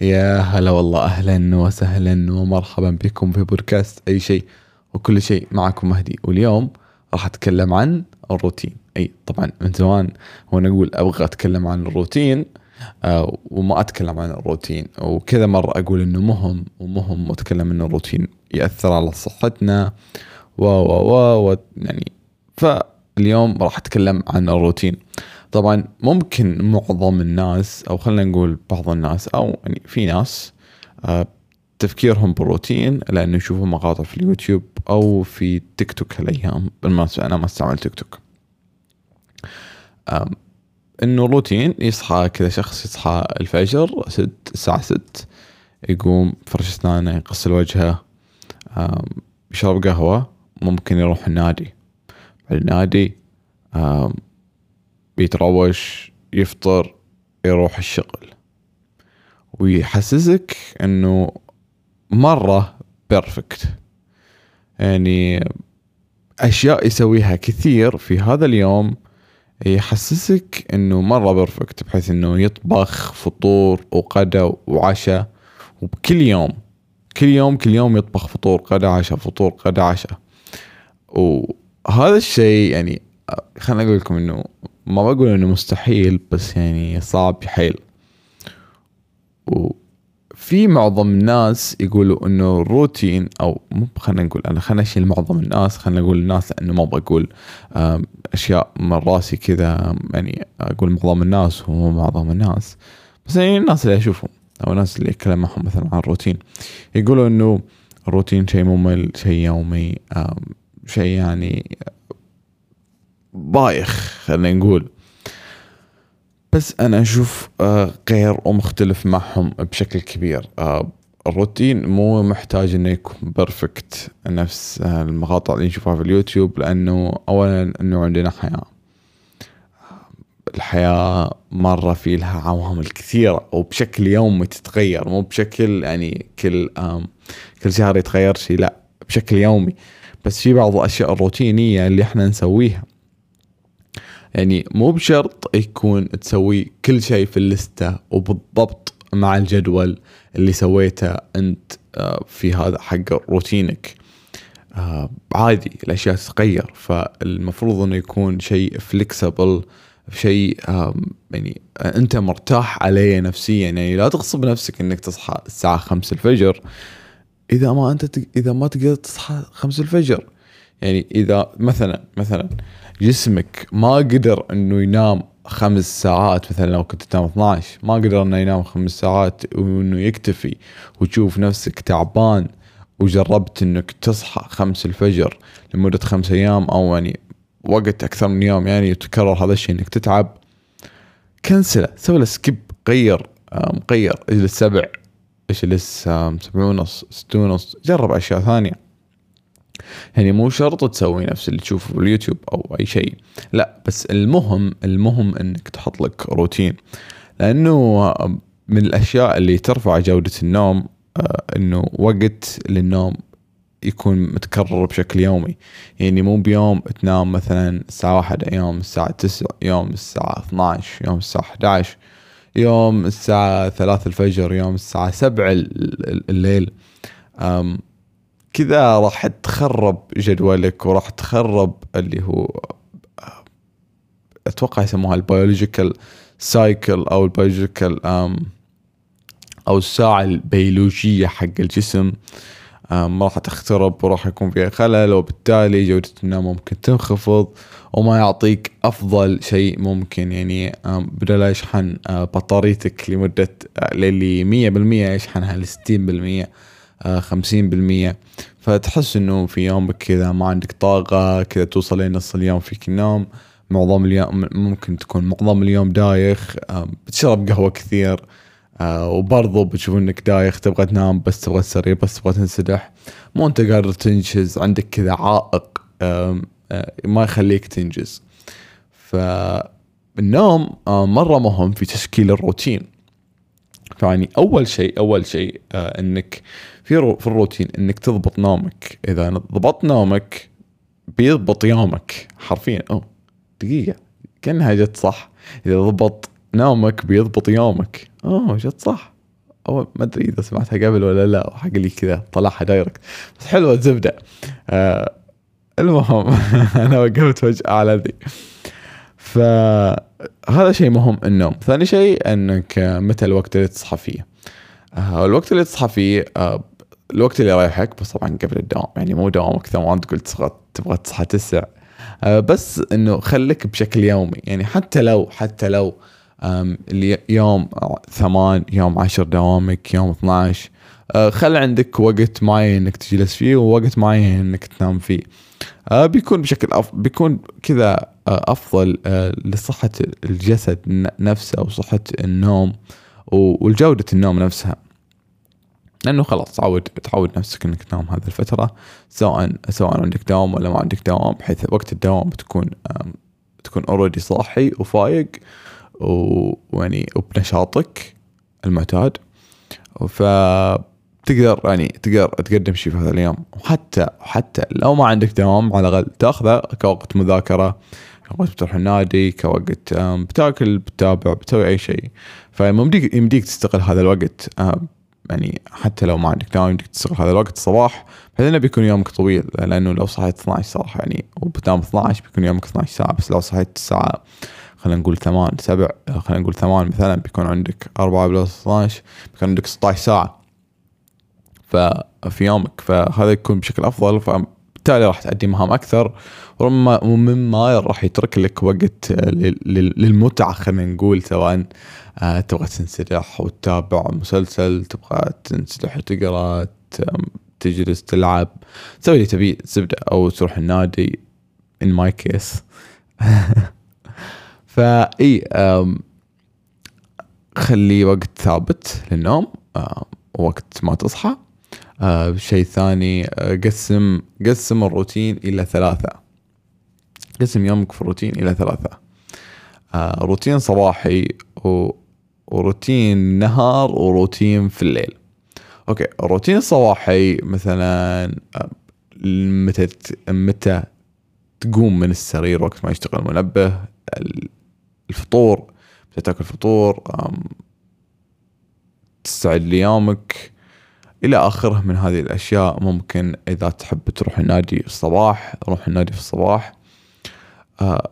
يا هلا والله أهلا وسهلا ومرحبا بكم في بودكاست أي شيء وكل شيء معكم مهدي. واليوم راح أتكلم عن الروتين. أي طبعا من زمان وأنا أقول أبغى أتكلم عن الروتين آه وما أتكلم عن الروتين. وكذا مرة أقول إنه مهم ومهم وأتكلم إنه الروتين يأثر على صحتنا. و و و يعني فاليوم راح أتكلم عن الروتين. طبعا ممكن معظم الناس أو خلينا نقول بعض الناس أو يعني في ناس آه، تفكيرهم بالروتين لأنه يشوفوا مقاطع في اليوتيوب أو في تيك توك هالأيام بالمناسبه أنا ما أستعمل تيك توك. إنه روتين يصحى كذا شخص يصحى الفجر ست الساعة ست يقوم فرش أسنانه يغسل وجهه يشرب قهوة ممكن يروح النادي. بعد النادي بيتروش يفطر يروح الشغل. ويحسسك إنه مرة perfect يعني أشياء يسويها كثير في هذا اليوم يحسسك إنه مرة perfect بحيث إنه يطبخ فطور وغدا وعشاء. وبكل يوم كل يوم كل يوم يطبخ فطور غدا عشاء فطور غدا عشاء. وهذا الشيء يعني خليني أقول لكم إنه ما بقول إنه مستحيل بس يعني صعب حيل. وفي معظم الناس يقولوا إنه الروتين أو مو خلينا نقول أنا خلينا أشيل معظم الناس خلينا نقول الناس لأنه ما بقول أشياء من راسي كذا يعني أقول معظم الناس ومو معظم الناس. بس يعني الناس اللي أشوفهم أو الناس اللي أتكلم معهم مثلا عن الروتين يقولوا إنه الروتين شيء ممل شيء يومي شيء يعني بايخ خلينا نقول. بس أنا أشوف آه، غير ومختلف معهم بشكل كبير. آه، الروتين مو محتاج إنه يكون perfect نفس آه، المقاطع اللي نشوفها في اليوتيوب لأنه اولا إنه عندنا حياة. الحياة مرة في لها عوامل كثيرة وبشكل يومي تتغير. مو بشكل يعني كل كل شهر يتغير شيء لا بشكل يومي. بس في بعض الأشياء الروتينية اللي إحنا نسويها. يعني مو بشرط يكون تسوي كل شيء في اللستة وبالضبط مع الجدول اللي سويته أنت آه، في هذا حق روتينك. آه، عادي الأشياء تتغير فالمفروض إنه يكون شيء فليكسبل شيء يعني أنت مرتاح عليه نفسيا. يعني لا تغصب نفسك إنك تصحى الساعة خمسة الفجر. إذا ما أنت إذا ما تقدر تصحى خمسة الفجر يعني إذا مثلا مثلا جسمك ما قدر إنه ينام خمس ساعات مثلا لو كنت تنام 12 ما قدر إنه ينام خمس ساعات وإنه يكتفي وتشوف نفسك تعبان وجربت إنك تصحى خمس الفجر لمدة خمس أيام أو يعني وقت أكثر من يوم يعني وتكرر هذا الشيء إنك تتعب كنسله سوي له skip غير غير اجلس سبع اجلس سبع ونص ست ونص جرب أشياء ثانية. يعني مو شرط تسوي نفس اللي تشوفه في اليوتيوب أو أي شيء. لا بس المهم المهم إنك تحط لك روتين. لأنه من الأشياء اللي ترفع جودة النوم آه، إنه وقت للنوم يكون متكرر بشكل يومي. يعني مو بيوم تنام مثلا الساعة واحدة يوم الساعة تسعة يوم الساعة 12 يوم الساعة 11 يوم الساعة ثلاثة الفجر يوم الساعة سبعة الليل. كذا راح تخرب جدولك وراح تخرب اللي هو أتوقع يسموها البيولوجيكال cycle أو ال biological أو الساعة البيولوجية حق الجسم راح تخترب وراح يكون فيها خلل وبالتالي جودة النوم ممكن تنخفض وما يعطيك أفضل شيء ممكن. يعني بدل يشحن بطاريتك لمدة للي مية بالمية يشحنها لستين بالمية. خمسين بالمية. فتحس إنه في يومك كذا ما عندك طاقة كذا توصل لنص اليوم فيك النوم. معظم اليوم ممكن تكون معظم اليوم دايخ بتشرب قهوة كثير وبرضو بتشوف إنك دايخ تبغى تنام بس تبغى تسري بس تبغى تنسدح. مو أنت قادر تنجز عندك كذا عائق ما يخليك تنجز. فالنوم مرة مهم في تشكيل الروتين. فيعني أول شيء أول شيء آه إنك في في الروتين إنك تضبط نومك. إذا ضبطت نومك بيضبط يومك حرفيا. أوه دقيقة. كأنها جت صح. إذا ضبط نومك بيضبط يومك. أوه جت صح. أو ما أدري إذا سمعتها قبل ولا لا حق لي كذا طلعها دايركت بس حلوة الزبدة. آه المهم أنا وقفت فجاه على ذي. فهذا شيء مهم النوم. ثاني شيء أنك متى الوقت اللي تصحى فيه. آه الوقت اللي تصحى فيه آه الوقت اللي يريحك بس طبعا قبل الدوام يعني مو دوامك ثمان تقول تبغى تصحى تسع. آه بس إنه خليك بشكل يومي. يعني حتى لو حتى لو يوم ثمان يوم عشر دوامك يوم 12 آه خل عندك وقت معين إنك تجلس فيه ووقت معين إنك تنام فيه. بيكون بشكل أف... بيكون كذا آه أفضل آه لصحة الجسد نفسه وصحة النوم وجودة النوم نفسها. لأنه خلاص تعود تعود نفسك إنك تنام هذه الفترة سواء سواء عندك دوام ولا ما عندك دوام بحيث وقت الدوام بتكون بتكون اوريدي صاحي وفايق ويعني وبنشاطك المعتاد. ف تقدر يعني تقدر تقدم شيء في هذا اليوم. وحتى حتى لو ما عندك دوام على الأقل تأخذه كوقت مذاكرة كوقت بتروح النادي كوقت بتاكل بتتابع بتسوي أي شيء. فيمديك يمديك تستغل هذا الوقت يعني حتى لو ما عندك دوام يمديك تستغل هذا الوقت الصباح بحيث إنه بيكون يومك طويل لأنه لو صحيت 12 صراحة يعني وبتنام 12 بيكون يومك 12 ساعة. بس لو صحيت الساعة خلينا نقول ثمان سبع خلينا نقول ثمان مثلا بيكون عندك أربعة بلس 12 بيكون عندك 16 ساعة. ففي يومك فهذا يكون بشكل أفضل فبالتالي راح تأدي مهام أكثر ومما راح يترك لك وقت للمتعة خلينا نقول سواء آه، تبغى تنسدح وتتابع مسلسل تبغى تنسدح وتقرأ تجلس تلعب تسوي اللي تبيه زبدة أو تروح النادي in my case. فاي خلي وقت ثابت للنوم وقت ما تصحى. شيء ثاني قسم قسم الروتين إلى ثلاثة. قسم يومك في الروتين إلى ثلاثة. روتين صباحي وروتين نهار وروتين في الليل. أوكي الروتين الصباحي مثلا متى متى تقوم من السرير وقت ما يشتغل المنبه الفطور تأكل فطور تستعد ليومك. إلى آخره من هذه الأشياء. ممكن إذا تحب تروح النادي الصباح روح النادي في الصباح. أه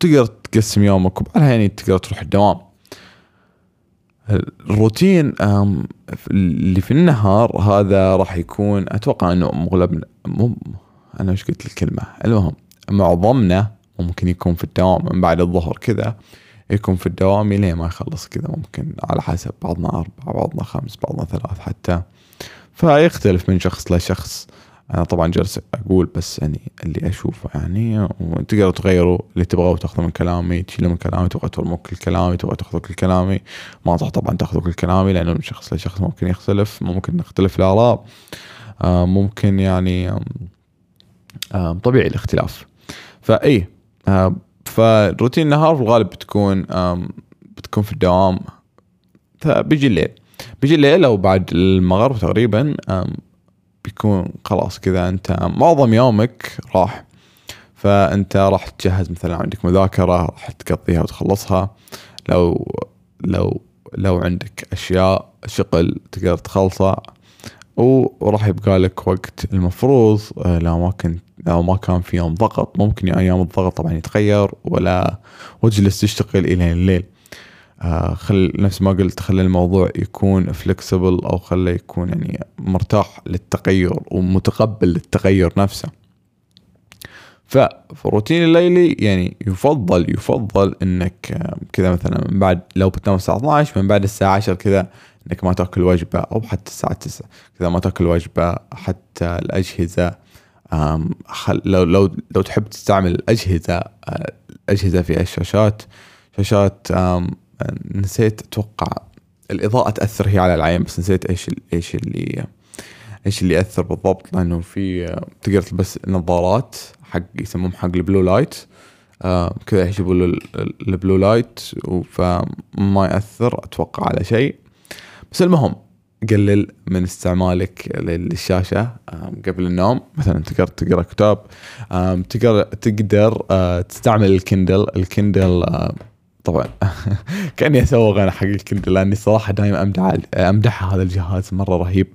تقدر تقسم يومك وبعدها يعني تقدر تروح الدوام. الروتين اللي في النهار هذا راح يكون أتوقع إنه مغلب مو أنا إيش قلت الكلمة؟ المهم معظمنا ممكن يكون في الدوام. من بعد الظهر كذا يكون في الدوام لين ما يخلص كذا ممكن على حسب بعضنا أربعة بعضنا خمس بعضنا ثلاث حتى. فيختلف من شخص لشخص. أنا طبعا جالس أقول بس يعني اللي أشوفه يعني وتقدروا تغيروا اللي تبغوا تاخذوا من كلامي تشيلوا من كلامي تبغى ترموا كل كلامي تبغى تاخذوا كل كلامي. ما صح طبعا تاخذوا كل كلامي لأنه من شخص لشخص ممكن يختلف ممكن نختلف الآراء آه، ممكن يعني طبيعي الاختلاف. فأي آه، فروتين النهار في الغالب بتكون بتكون في الدوام. فبيجي الليل. بيجي الليل أو بعد المغرب تقريبا بيكون خلاص كذا أنت معظم يومك راح. فأنت راح تجهز مثلا عندك مذاكرة راح تقضيها وتخلصها. لو لو لو عندك أشياء شغل تقدر تخلصها وراح يبقى لك وقت المفروض آه، لو ما كنت لو ما كان في يوم ضغط. ممكن أيام الضغط طبعا يتغير ولا وتجلس تشتغل إلى الليل. خل نفس ما قلت خلي الموضوع يكون فلكسبل أو خليه يكون يعني مرتاح للتغير ومتقبل للتغير نفسه. ففي الروتين الليلي يعني يفضل يفضل إنك آه، كذا مثلا من بعد لو بتنام الساعة 12 من بعد الساعة 10 كذا إنك ما تأكل وجبة أو حتى الساعة 9 كذا ما تأكل وجبة حتى الأجهزة خل لو لو لو تحب تستعمل الأجهزة الأجهزة في الشاشات شاشات نسيت أتوقع الإضاءة تأثر هي على العين بس نسيت إيش إيش اللي إيش اللي يأثر بالضبط لأنه في تقدر تلبس نظارات حق يسموهم حق ال blue light. كذا يجيبوا له ال blue light فما يأثر أتوقع على شيء. بس المهم قلل من استعمالك للشاشة قبل النوم. مثلا تقدر تقرأ كتاب تقدر تقدر آه، تستعمل الكندل. الكندل طبعا. كاني اسوق أنا حق الكندل لأني صراحة دائما امدح امدح هذا الجهاز مرة رهيب.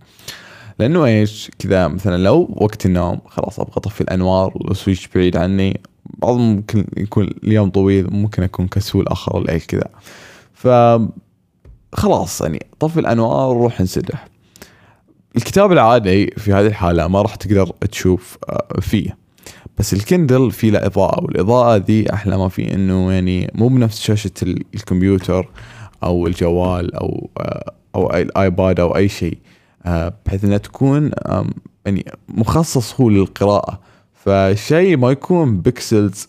لأنه إيش؟ كذا مثلا لو وقت النوم خلاص أبغى أطفي الأنوار وال switch بعيد عني بعض ممكن يكون اليوم طويل ممكن أكون كسول آخر الليل كذا. ف خلاص يعني طفي الأنوار وروح انسدح. الكتاب العادي في هذه الحالة ما راح تقدر تشوف آه، فيه. بس الكندل في له إضاءة والإضاءة ذي أحلى ما في إنه يعني مو بنفس شاشة الكمبيوتر أو الجوال أو آه، أو الآيباد أو أي شيء آه، بحيث إنها تكون يعني مخصص هو للقراءة. فشيء ما يكون pixels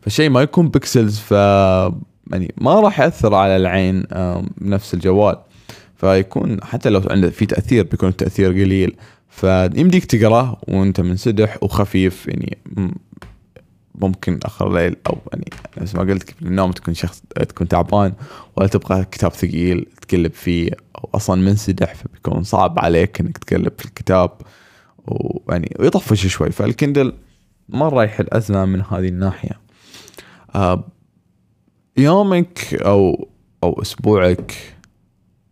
فشيء ما يكون pixels ف يعني ما راح يأثر على العين بنفس الجوال. فيكون حتى لو عنده في تأثير بيكون التأثير قليل. فيمديك تقراه وانت منسدح وخفيف يعني ممكن آخر الليل أو يعني نفس ما قلت في النوم تكون شخص تكون تعبان ولا تبغى كتاب ثقيل تقلب فيه أو أصلا منسدح فبيكون صعب عليك إنك تقلب في الكتاب ويعني ويطفش شوي. فالكندل مرة يحل أزمة من هذه الناحية. آه يومك أو أو أسبوعك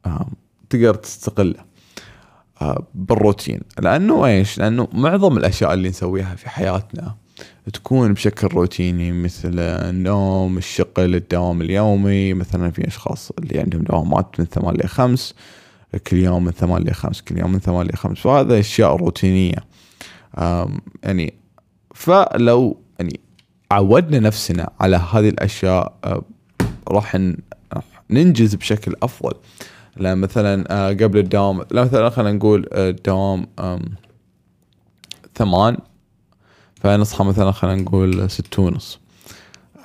آه تقدر تستقله بالروتين. لأنه إيش؟ لأنه معظم الأشياء اللي نسويها في حياتنا تكون بشكل روتيني مثل النوم الشغل الدوام اليومي مثلا في أشخاص اللي عندهم دوامات من ثمان لخمس كل يوم من ثمان لخمس كل يوم من ثمان لخمس فهذا أشياء روتينية. يعني فلو يعني عودنا نفسنا على هذه الأشياء راح ننجز بشكل أفضل. لأن مثلا آه، قبل الدوام مثلا خلينا نقول الدوام ثمان فنصحى مثلا خلينا نقول ستة ونص.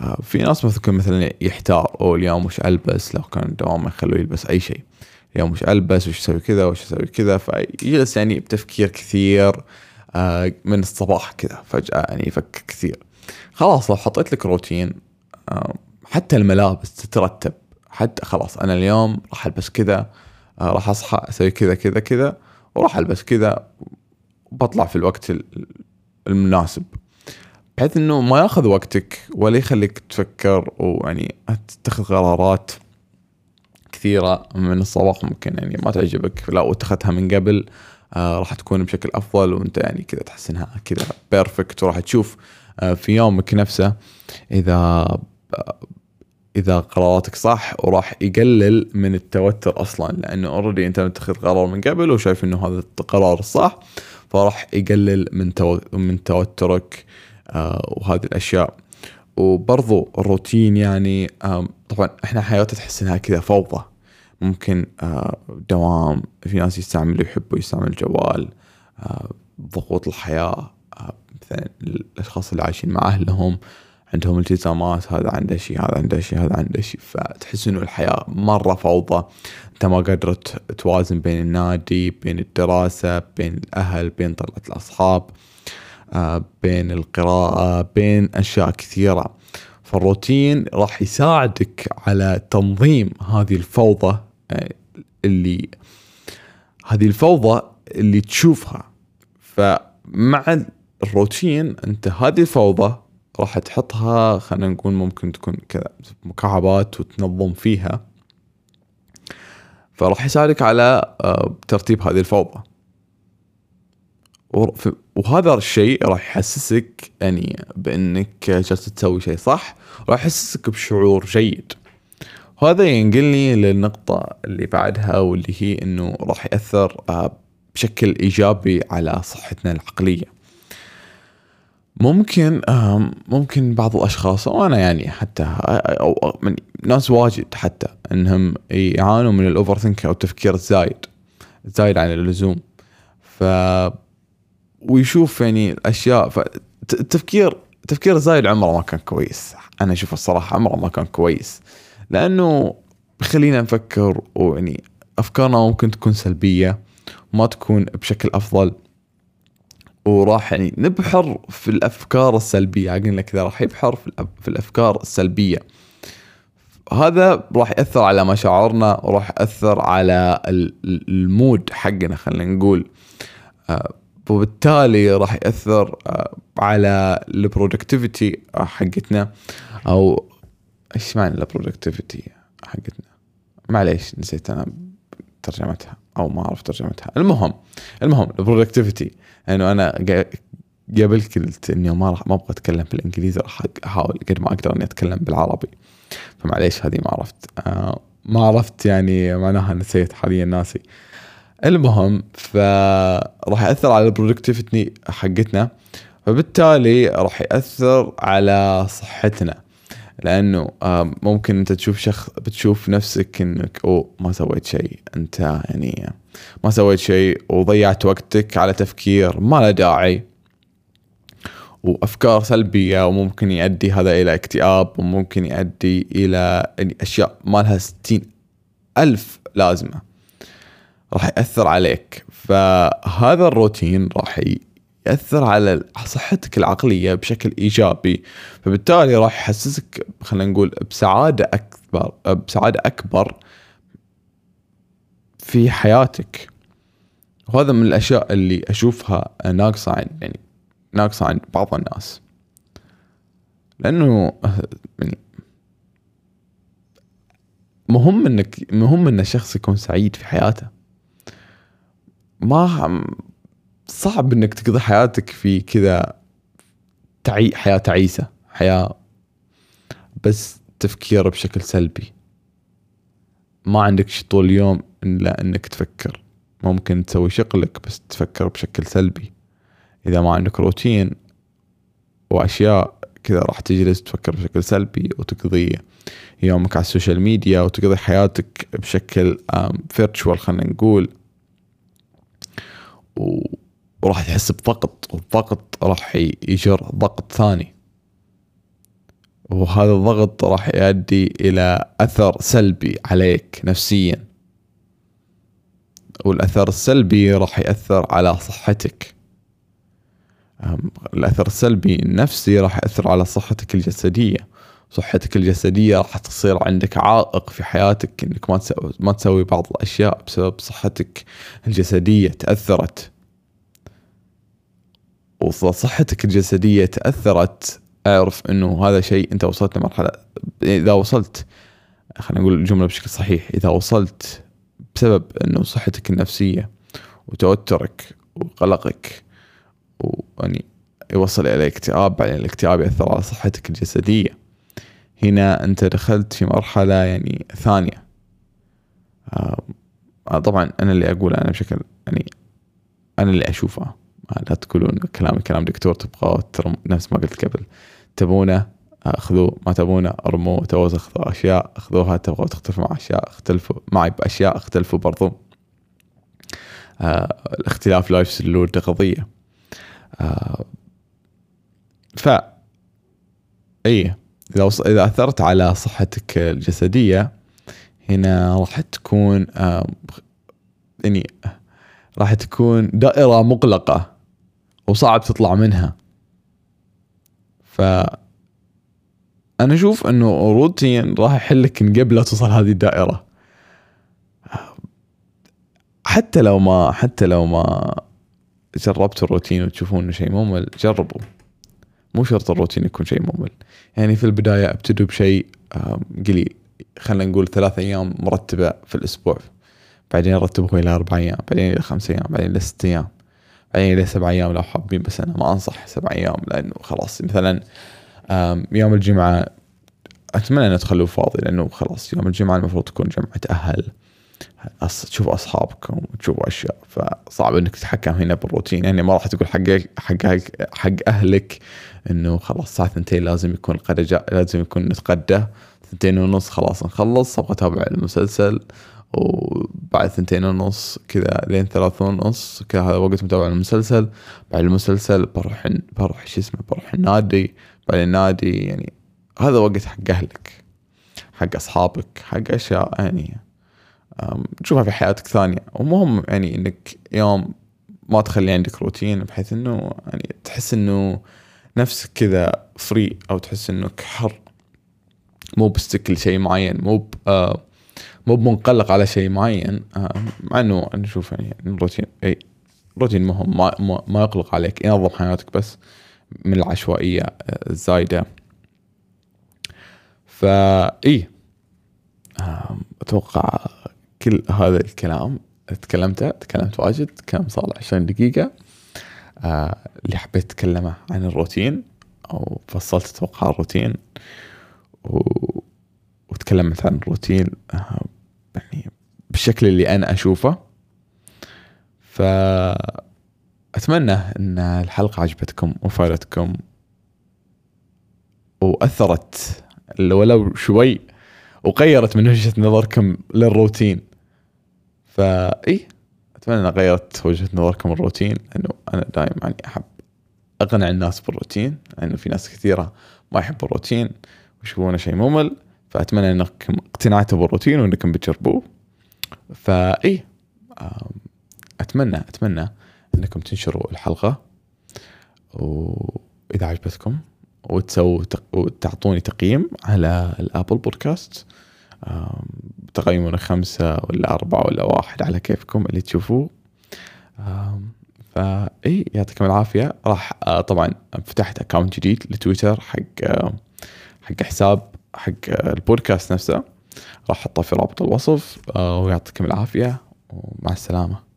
آه، في ناس مثلا مثلا يحتار أو اليوم وش ألبس؟ لو كان الدوام يخلوه يلبس أي شيء. اليوم وش ألبس؟ وش أسوي كذا؟ وش أسوي كذا؟ فيجلس يعني بتفكير كثير آه، من الصباح كذا فجأة يعني يفكر كثير. خلاص لو حطيت لك روتين آه، حتى الملابس تترتب. حتى خلاص أنا اليوم راح ألبس كذا راح أصحى أسوي كذا كذا كذا وراح ألبس كذا وبطلع في الوقت المناسب. بحيث إنه ما ياخذ وقتك ولا يخليك تفكر ويعني تتخذ قرارات كثيرة من الصباح ممكن يعني ما تعجبك. لو اتخذتها من قبل آه راح تكون بشكل أفضل وأنت يعني كذا تحس انها كذا perfect وراح تشوف آه في يومك نفسه إذا آه إذا قراراتك صح وراح يقلل من التوتر أصلا لأنه already أنت متخذ قرار من قبل وشايف إنه هذا القرار الصح فراح يقلل من. من توترك آه وهذه الأشياء وبرضو الروتين يعني طبعا إحنا حياتنا تحس إنها كذا فوضى ممكن آه دوام في ناس يستعملوا يحبوا يستعملوا الجوال آه ضغوط الحياة مثلا الأشخاص اللي عايشين مع أهلهم عندهم التزامات هذا عنده شيء هذا عنده شيء هذا عنده شيء. فتحس إنه الحياة مرة فوضى. أنت ما قادر توازن بين النادي بين الدراسة بين الأهل بين طلعه الأصحاب آه، بين القراءة بين أشياء كثيرة. فالروتين راح يساعدك على تنظيم هذه الفوضى آه، اللي هذه الفوضى اللي تشوفها. فمع الروتين أنت هذه الفوضى راح تحطها خلينا نقول ممكن تكون كذا مكعبات وتنظم فيها. فراح يساعدك على آه، ترتيب هذه الفوضى. وهذا الشيء راح يحسسك يعني بأنك جالس تسوي شيء صح وراح يحسسك بشعور جيد. وهذا ينقلني للنقطة اللي بعدها واللي هي إنه راح يأثر آه، بشكل إيجابي على صحتنا العقلية. ممكن ممكن بعض الأشخاص وأنا يعني حتى أو من ناس واجد حتى إنهم يعانوا من الاوفر ثينك أو التفكير الزايد زايد عن اللزوم. ف ويشوف يعني الأشياء فالتفكير التفكير الزايد عمره ما كان كويس. أنا أشوف الصراحة عمره ما كان كويس. لأنه بخلينا نفكر ويعني أفكارنا ممكن تكون سلبية ما تكون بشكل أفضل. وراح يعني نبحر في الأفكار السلبية. عقلنا كذا راح يبحر في الأفكار السلبية. هذا راح يأثر على مشاعرنا وراح يأثر على ال mood حقنا خلينا نقول. آه، وبالتالي راح يأثر آه، على ال productivity حقتنا. أو إيش معنى ال productivity حقتنا؟ معليش نسيت أنا ترجمتها. أو ما أعرف ترجمتها. المهم المهم ال productivity. انه أنا قبل قلت إني ما راح ما أبغى أتكلم بالإنجليزي راح أحاول قد ما أقدر إني أتكلم بالعربي. فمعليش هذه ما عرفت. آه ما عرفت يعني معناها نسيت حاليا ناسي. المهم فراح يأثر على ال productivity حقتنا فبالتالي راح يأثر على صحتنا. لأنه ممكن أنت تشوف شخص بتشوف نفسك إنك أو ما سويت شيء. أنت يعني ما سويت شيء وضيعت وقتك على تفكير ما له داعي. وأفكار سلبية وممكن يؤدي هذا إلى اكتئاب وممكن يؤدي إلى يعني أشياء ما لها ستين ألف لازمة راح يأثر عليك. فهذا الروتين راح يأثر على صحتك العقلية بشكل إيجابي. فبالتالي راح يحسسك خلينا نقول بسعادة أكبر بسعادة أكبر في حياتك. وهذا من الأشياء اللي أشوفها ناقصة عند يعني ناقصة عند بعض الناس. لأنه يعني مهم انك مهم إن الشخص يكون سعيد في حياته. ما صعب إنك تقضي حياتك في كذا تعي حياة تعيسة حياة بس تفكير بشكل سلبي. ما عندك شيء طول اليوم إلا إنك تفكر. ممكن تسوي شغلك بس تفكر بشكل سلبي. إذا ما عندك روتين وأشياء كذا راح تجلس تفكر بشكل سلبي وتقضي يومك على ال social media وتقضي حياتك بشكل virtual خلينا نقول. وراح تحس بضغط والضغط راح يجر ضغط ثاني. وهذا الضغط راح يؤدي إلى أثر سلبي عليك نفسيا. والأثر السلبي راح يأثر على صحتك. الأثر السلبي النفسي راح يأثر على صحتك الجسدية. صحتك الجسدية راح تصير عندك عائق في حياتك إنك ما تسوي بعض الأشياء بسبب صحتك الجسدية تأثرت. وصحتك الجسدية تأثرت. أعرف إنه هذا شيء أنت وصلت لمرحلة إذا وصلت خلينا نقول الجملة بشكل صحيح إذا وصلت بسبب إنه صحتك النفسية وتوترك وقلقك ويعني يوصل إلى اكتئاب بعدين الاكتئاب يأثر على صحتك الجسدية. هنا أنت دخلت في مرحلة يعني ثانية. آه طبعا أنا اللي أقول أنا بشكل يعني أنا اللي اشوفه لا تقولون كلامي كلام دكتور تبغى نفس ما قلت قبل. تبونه اخذوه. ما تبونه ارموه. تبغوا تاخذوا اشياء اخذوها. تبغوا تختلفوا مع اشياء اختلفوا. معي باشياء اختلفوا برضو. آه الاختلاف لا يفسد قضية. آه ف اي إذا وص... إذا أثرت على صحتك الجسدية هنا راح تكون آه يعني راح تكون دائرة مغلقة. وصعب تطلع منها. ف أنا أشوف إنه روتين راح يحلك من قبل لا توصل هذه الدائرة. حتى لو ما حتى لو ما جربتوا الروتين وتشوفون إنه شيء ممل جربوا. مو شرط الروتين يكون شيء ممل. يعني في البداية أبتدوا بشيء قليل. خلينا نقول ثلاث أيام مرتبة في الأسبوع. بعدين رتبوه إلى أربع أيام بعدين إلى خمس أيام بعدين إلى ست أيام. بعدين إلى سبع أيام لو حابين بس أنا ما أنصح سبع أيام لأنه خلاص مثلا يوم الجمعة أتمنى أن تخلوه فاضي لأنه خلاص يوم الجمعة المفروض تكون جمعة أهل. تشوف أصحابكم وتشوفوا أشياء فصعب إنك تتحكم هنا بالروتين يعني ما راح تقول حق حق حق أهلك إنه خلاص الساعة ثنتين لازم يكون لازم يكون نتغدى ثنتين ونص خلاص نخلص أبغى أتابع المسلسل. وبعد ثنتين ونص كذا لين ثلاث ونص كذا هذا وقت متابعة المسلسل. بعد المسلسل بروح بروح شو اسمه بروح النادي. بعد النادي يعني هذا وقت حق أهلك حق أصحابك حق أشياء يعني تشوفها في حياتك ثانية. ومهم يعني إنك يوم ما تخلي عندك روتين بحيث إنه يعني تحس إنه نفسك كذا free أو تحس إنك حر. مو ب stuck لشيء معين مو آه مو بمنقلق على شيء معين. آه مع إنه أنا أشوف يعني الروتين إي روتين مهم ما, ما يقلق عليك. ينظم حياتك بس من العشوائية الزايدة. فاي أتوقع كل هذا الكلام تكلمته تكلمت واجد كم صار 20 دقيقة. آه اللي حبيت أتكلمه عن الروتين أو فصلت أتوقع الروتين و... وتكلمت عن الروتين. آه بالشكل اللي أنا أشوفه. فأتمنى أن الحلقة عجبتكم وفادتكم وأثرت ولو شوي وغيرت من وجهة نظركم للروتين. فإي أتمنى أن غيرت وجهة نظركم الروتين لأنه أنا دائما يعني أحب أقنع الناس بالروتين لأنه في ناس كثيرة ما يحبوا الروتين ويشوفونه شيء ممل. فأتمنى أنكم اقتنعتوا بالروتين وأنكم بتجربوه. فإي أتمنى أتمنى أنكم تنشروا الحلقة. وإذا عجبتكم وتسووا وتعطوني تقييم على الأبل بودكاست تقييمنا خمسة ولا أربعة ولا واحد على كيفكم اللي تشوفوه. فإي يعطيكم العافية. راح آه، طبعا فتحت اكونت جديد لتويتر حق حق حساب حق البودكاست نفسه. راح احطه في رابط الوصف آه، ويعطيكم العافية ومع السلامة.